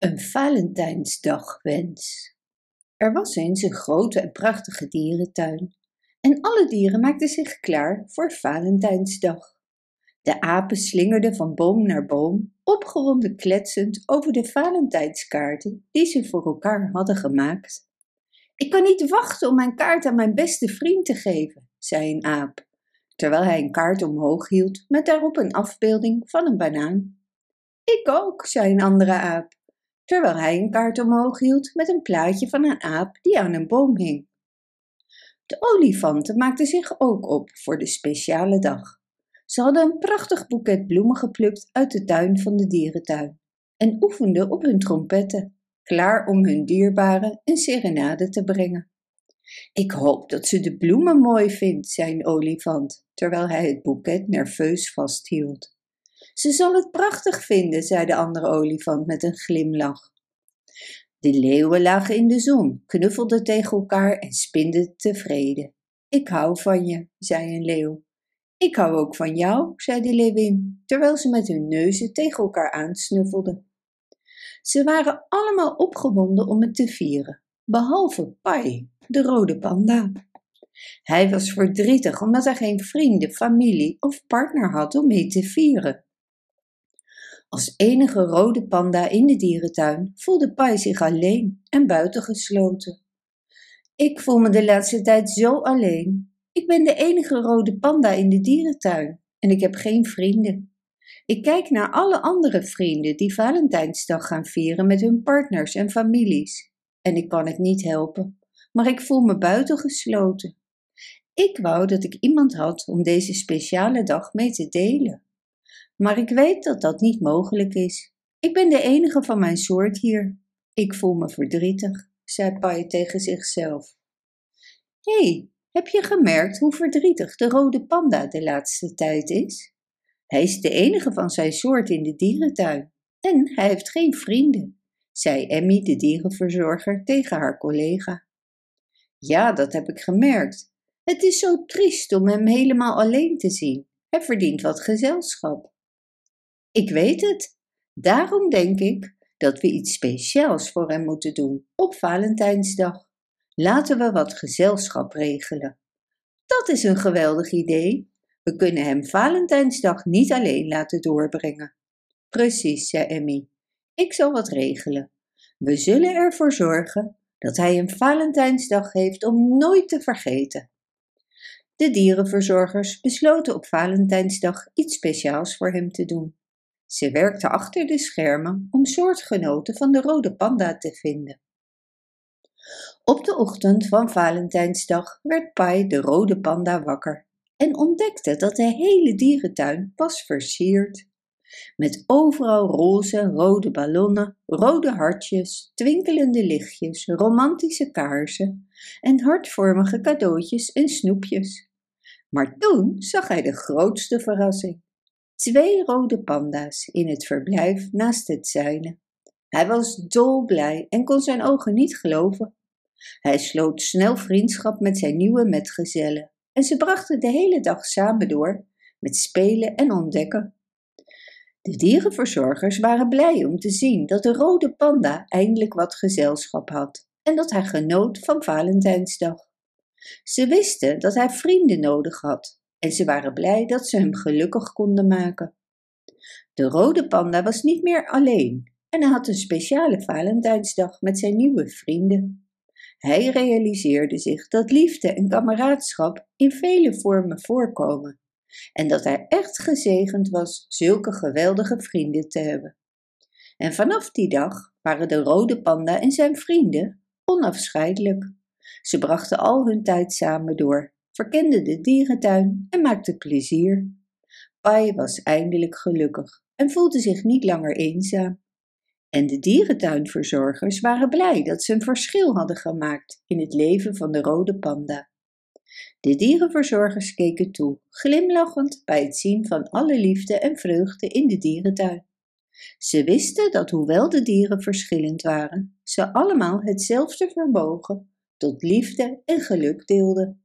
Een Valentijnsdagwens. Er was eens een grote en prachtige dierentuin. En alle dieren maakten zich klaar voor Valentijnsdag. De apen slingerden van boom naar boom, opgewonden kletsend over de Valentijnskaarten die ze voor elkaar hadden gemaakt. Ik kan niet wachten om mijn kaart aan mijn beste vriend te geven, zei een aap, terwijl hij een kaart omhoog hield met daarop een afbeelding van een banaan. Ik ook, zei een andere aap terwijl hij een kaart omhoog hield met een plaatje van een aap die aan een boom hing. De olifanten maakten zich ook op voor de speciale dag. Ze hadden een prachtig boeket bloemen geplukt uit de tuin van de dierentuin en oefenden op hun trompetten, klaar om hun dierbaren een serenade te brengen. Ik hoop dat ze de bloemen mooi vindt, zei een olifant, terwijl hij het boeket nerveus vasthield. Ze zal het prachtig vinden, zei de andere olifant met een glimlach. De leeuwen lagen in de zon, knuffelden tegen elkaar en spinden tevreden. Ik hou van je, zei een leeuw. Ik hou ook van jou, zei de leeuwin, terwijl ze met hun neuzen tegen elkaar aansnuffelden. Ze waren allemaal opgewonden om het te vieren, behalve Pai, de rode panda. Hij was verdrietig omdat hij geen vrienden, familie of partner had om mee te vieren. Als enige rode panda in de dierentuin voelde Pai zich alleen en buitengesloten. Ik voel me de laatste tijd zo alleen. Ik ben de enige rode panda in de dierentuin en ik heb geen vrienden. Ik kijk naar alle andere vrienden die Valentijnsdag gaan vieren met hun partners en families. En ik kan het niet helpen, maar ik voel me buitengesloten. Ik wou dat ik iemand had om deze speciale dag mee te delen. Maar ik weet dat dat niet mogelijk is. Ik ben de enige van mijn soort hier. Ik voel me verdrietig, zei Pai tegen zichzelf. Hé, hey, heb je gemerkt hoe verdrietig de rode panda de laatste tijd is? Hij is de enige van zijn soort in de dierentuin en hij heeft geen vrienden, zei Emmy, de dierenverzorger, tegen haar collega. Ja, dat heb ik gemerkt. Het is zo triest om hem helemaal alleen te zien. Hij verdient wat gezelschap. Ik weet het. Daarom denk ik dat we iets speciaals voor hem moeten doen op Valentijnsdag. Laten we wat gezelschap regelen. Dat is een geweldig idee. We kunnen hem Valentijnsdag niet alleen laten doorbrengen. Precies, zei Emmy. Ik zal wat regelen. We zullen ervoor zorgen dat hij een Valentijnsdag heeft om nooit te vergeten. De dierenverzorgers besloten op Valentijnsdag iets speciaals voor hem te doen. Ze werkte achter de schermen om soortgenoten van de rode panda te vinden. Op de ochtend van Valentijnsdag werd Pai de rode panda wakker en ontdekte dat de hele dierentuin was versierd. Met overal roze rode ballonnen, rode hartjes, twinkelende lichtjes, romantische kaarsen en hartvormige cadeautjes en snoepjes. Maar toen zag hij de grootste verrassing twee rode panda's in het verblijf naast het zijne. Hij was dolblij en kon zijn ogen niet geloven. Hij sloot snel vriendschap met zijn nieuwe metgezellen en ze brachten de hele dag samen door met spelen en ontdekken. De dierenverzorgers waren blij om te zien dat de rode panda eindelijk wat gezelschap had en dat hij genoot van Valentijnsdag. Ze wisten dat hij vrienden nodig had en ze waren blij dat ze hem gelukkig konden maken. De rode panda was niet meer alleen en hij had een speciale Valentijnsdag met zijn nieuwe vrienden. Hij realiseerde zich dat liefde en kameraadschap in vele vormen voorkomen en dat hij echt gezegend was zulke geweldige vrienden te hebben. En vanaf die dag waren de rode panda en zijn vrienden onafscheidelijk. Ze brachten al hun tijd samen door verkende de dierentuin en maakte plezier. Pai was eindelijk gelukkig en voelde zich niet langer eenzaam. En de dierentuinverzorgers waren blij dat ze een verschil hadden gemaakt in het leven van de rode panda. De dierenverzorgers keken toe, glimlachend bij het zien van alle liefde en vreugde in de dierentuin. Ze wisten dat hoewel de dieren verschillend waren, ze allemaal hetzelfde vermogen tot liefde en geluk deelden.